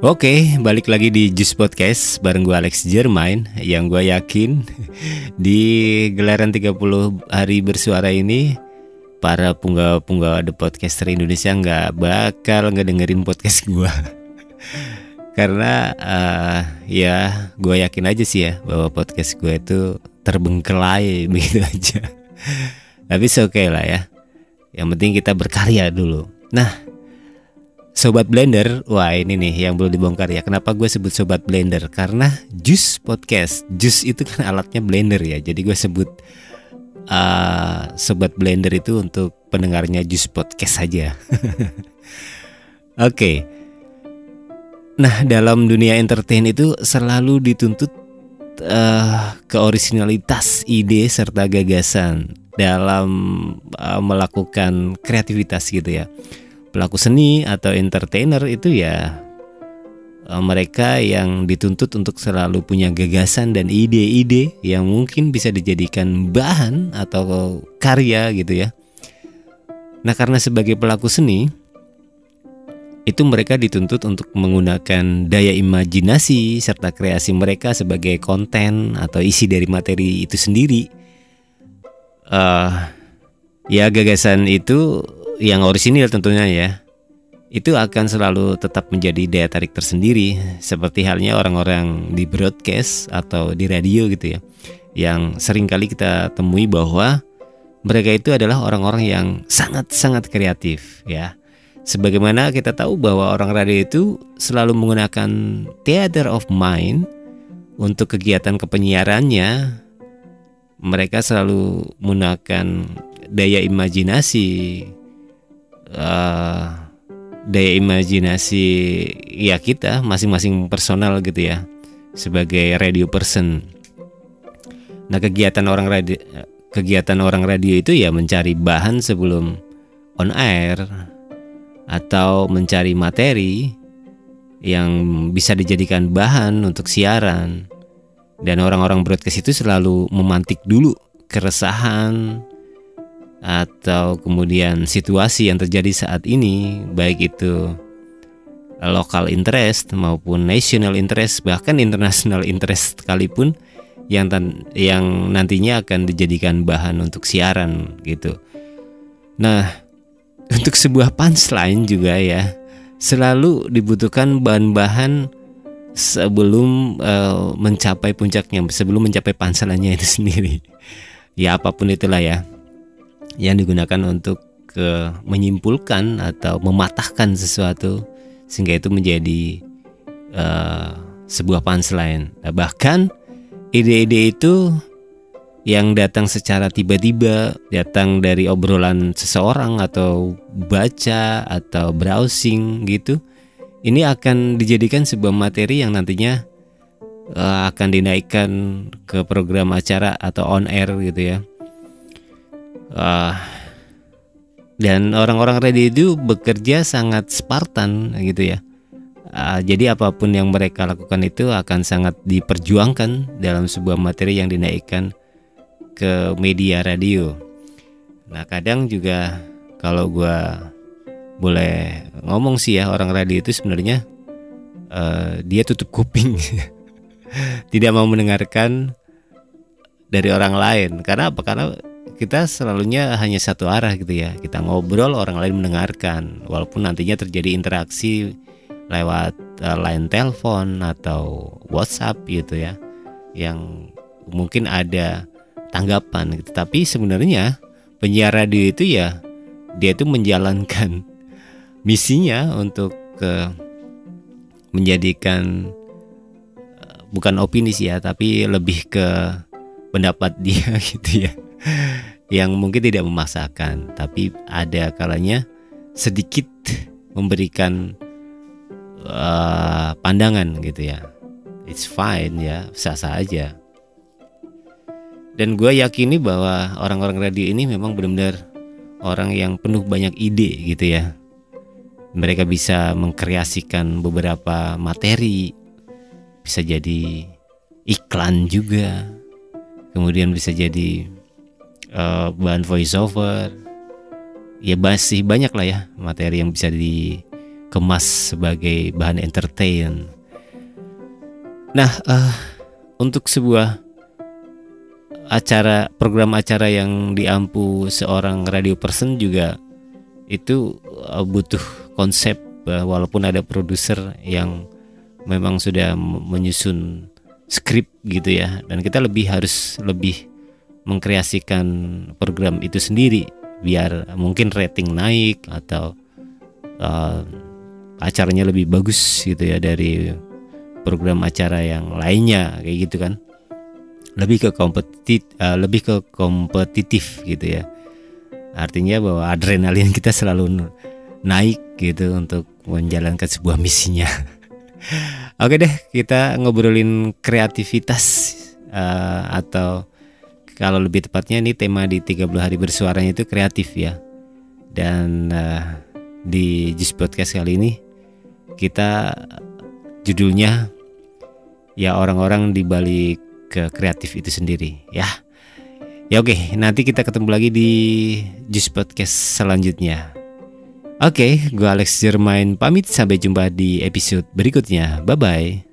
Oke, balik lagi di Juice Podcast bareng gue Alex Jermain yang gue yakin di gelaran 30 hari bersuara ini para punggawa-punggawa The Podcaster Indonesia nggak bakal ngedengerin podcast gue karena uh, ya gue yakin aja sih ya bahwa podcast gue itu terbengkelai begitu aja. Tapi oke okay lah ya. Yang penting kita berkarya dulu. Nah Sobat Blender, wah ini nih yang belum dibongkar ya. Kenapa gue sebut Sobat Blender? Karena Juice Podcast, Juice itu kan alatnya blender ya. Jadi gue sebut uh, Sobat Blender itu untuk pendengarnya Juice Podcast saja. Oke. okay. Nah dalam dunia entertain itu selalu dituntut uh, keoriginalitas ide serta gagasan dalam uh, melakukan kreativitas gitu ya pelaku seni atau entertainer itu ya eh, mereka yang dituntut untuk selalu punya gagasan dan ide-ide yang mungkin bisa dijadikan bahan atau karya gitu ya. Nah, karena sebagai pelaku seni itu mereka dituntut untuk menggunakan daya imajinasi serta kreasi mereka sebagai konten atau isi dari materi itu sendiri. Uh, ya gagasan itu yang orisinil tentunya ya. Itu akan selalu tetap menjadi daya tarik tersendiri seperti halnya orang-orang di broadcast atau di radio gitu ya yang sering kali kita temui bahwa mereka itu adalah orang-orang yang sangat-sangat kreatif ya. Sebagaimana kita tahu bahwa orang radio itu selalu menggunakan theater of mind untuk kegiatan kepenyiarannya. Mereka selalu menggunakan daya imajinasi uh, daya imajinasi ya kita masing-masing personal gitu ya sebagai radio person. Nah kegiatan orang radio kegiatan orang radio itu ya mencari bahan sebelum on air atau mencari materi yang bisa dijadikan bahan untuk siaran dan orang-orang broadcast itu selalu memantik dulu keresahan atau kemudian situasi yang terjadi saat ini baik itu lokal interest maupun national interest bahkan international interest sekalipun yang yang nantinya akan dijadikan bahan untuk siaran gitu. Nah, untuk sebuah punchline juga ya selalu dibutuhkan bahan-bahan sebelum uh, mencapai puncaknya, sebelum mencapai punchline-nya itu sendiri. Ya apa pun itulah ya yang digunakan untuk ke menyimpulkan atau mematahkan sesuatu sehingga itu menjadi uh, sebuah punchline. Nah, bahkan ide-ide itu yang datang secara tiba-tiba, datang dari obrolan seseorang atau baca atau browsing gitu, ini akan dijadikan sebuah materi yang nantinya uh, akan dinaikkan ke program acara atau on air gitu ya uh, dan orang-orang ready itu bekerja sangat Spartan gitu ya. Uh, jadi apa pun yang mereka lakukan itu akan sangat diperjuangkan dalam sebuah materi yang dinaikkan ke media radio. Nah kadang juga kalau gue boleh ngomong sih ya orang radio itu sebenarnya uh, dia tutup kuping, tidak mau mendengarkan dari orang lain. Karena apa? Karena kita selalunya hanya satu arah gitu ya. Kita ngobrol orang lain mendengarkan. Walaupun nantinya terjadi interaksi lewat uh, line telepon atau WhatsApp gitu ya yang mungkin ada tanggapan gitu. Tapi sebenarnya penyiar radio itu ya dia itu menjalankan misinya untuk ke menjadikan uh, bukan opini sih ya tapi lebih ke pendapat dia gitu ya yang mungkin tidak memaksakan, tapi ada kalanya sedikit memberikan uh, pandangan gitu ya. It's fine ya, sah-sah aja. Dan gue yakini bahwa orang-orang radio ini memang benar-benar orang yang penuh banyak ide gitu ya. Mereka bisa mengkreasikan beberapa materi, bisa jadi iklan juga, kemudian bisa jadi uh, bahan voiceover ya masih banyak lah ya materi yang bisa di kemas sebagai bahan entertain. Nah, uh, untuk sebuah acara program acara yang diampu seorang radio person juga itu uh, butuh konsep walaupun ada produser yang memang sudah menyusun skrip gitu ya dan kita lebih harus lebih mengkreasikan program itu sendiri biar mungkin rating naik atau uh, acaranya lebih bagus gitu ya dari program acara yang lainnya kayak gitu kan. Lebih ke kompetit uh, lebih ke kompetitif gitu ya. Artinya bahwa adrenalin kita selalu naik gitu untuk menjalankan sebuah misinya. Oke deh kita ngobrolin kreativitas uh, atau kalau lebih tepatnya ini tema di 30 hari bersuaranya itu kreatif ya dan uh, di Jis Podcast kali ini kita judulnya ya orang-orang di balik ke kreatif itu sendiri ya. Ya oke, nanti kita ketemu lagi di Jis Podcast selanjutnya. Oke, gue Alex Jermain pamit sampai jumpa di episode berikutnya. Bye bye.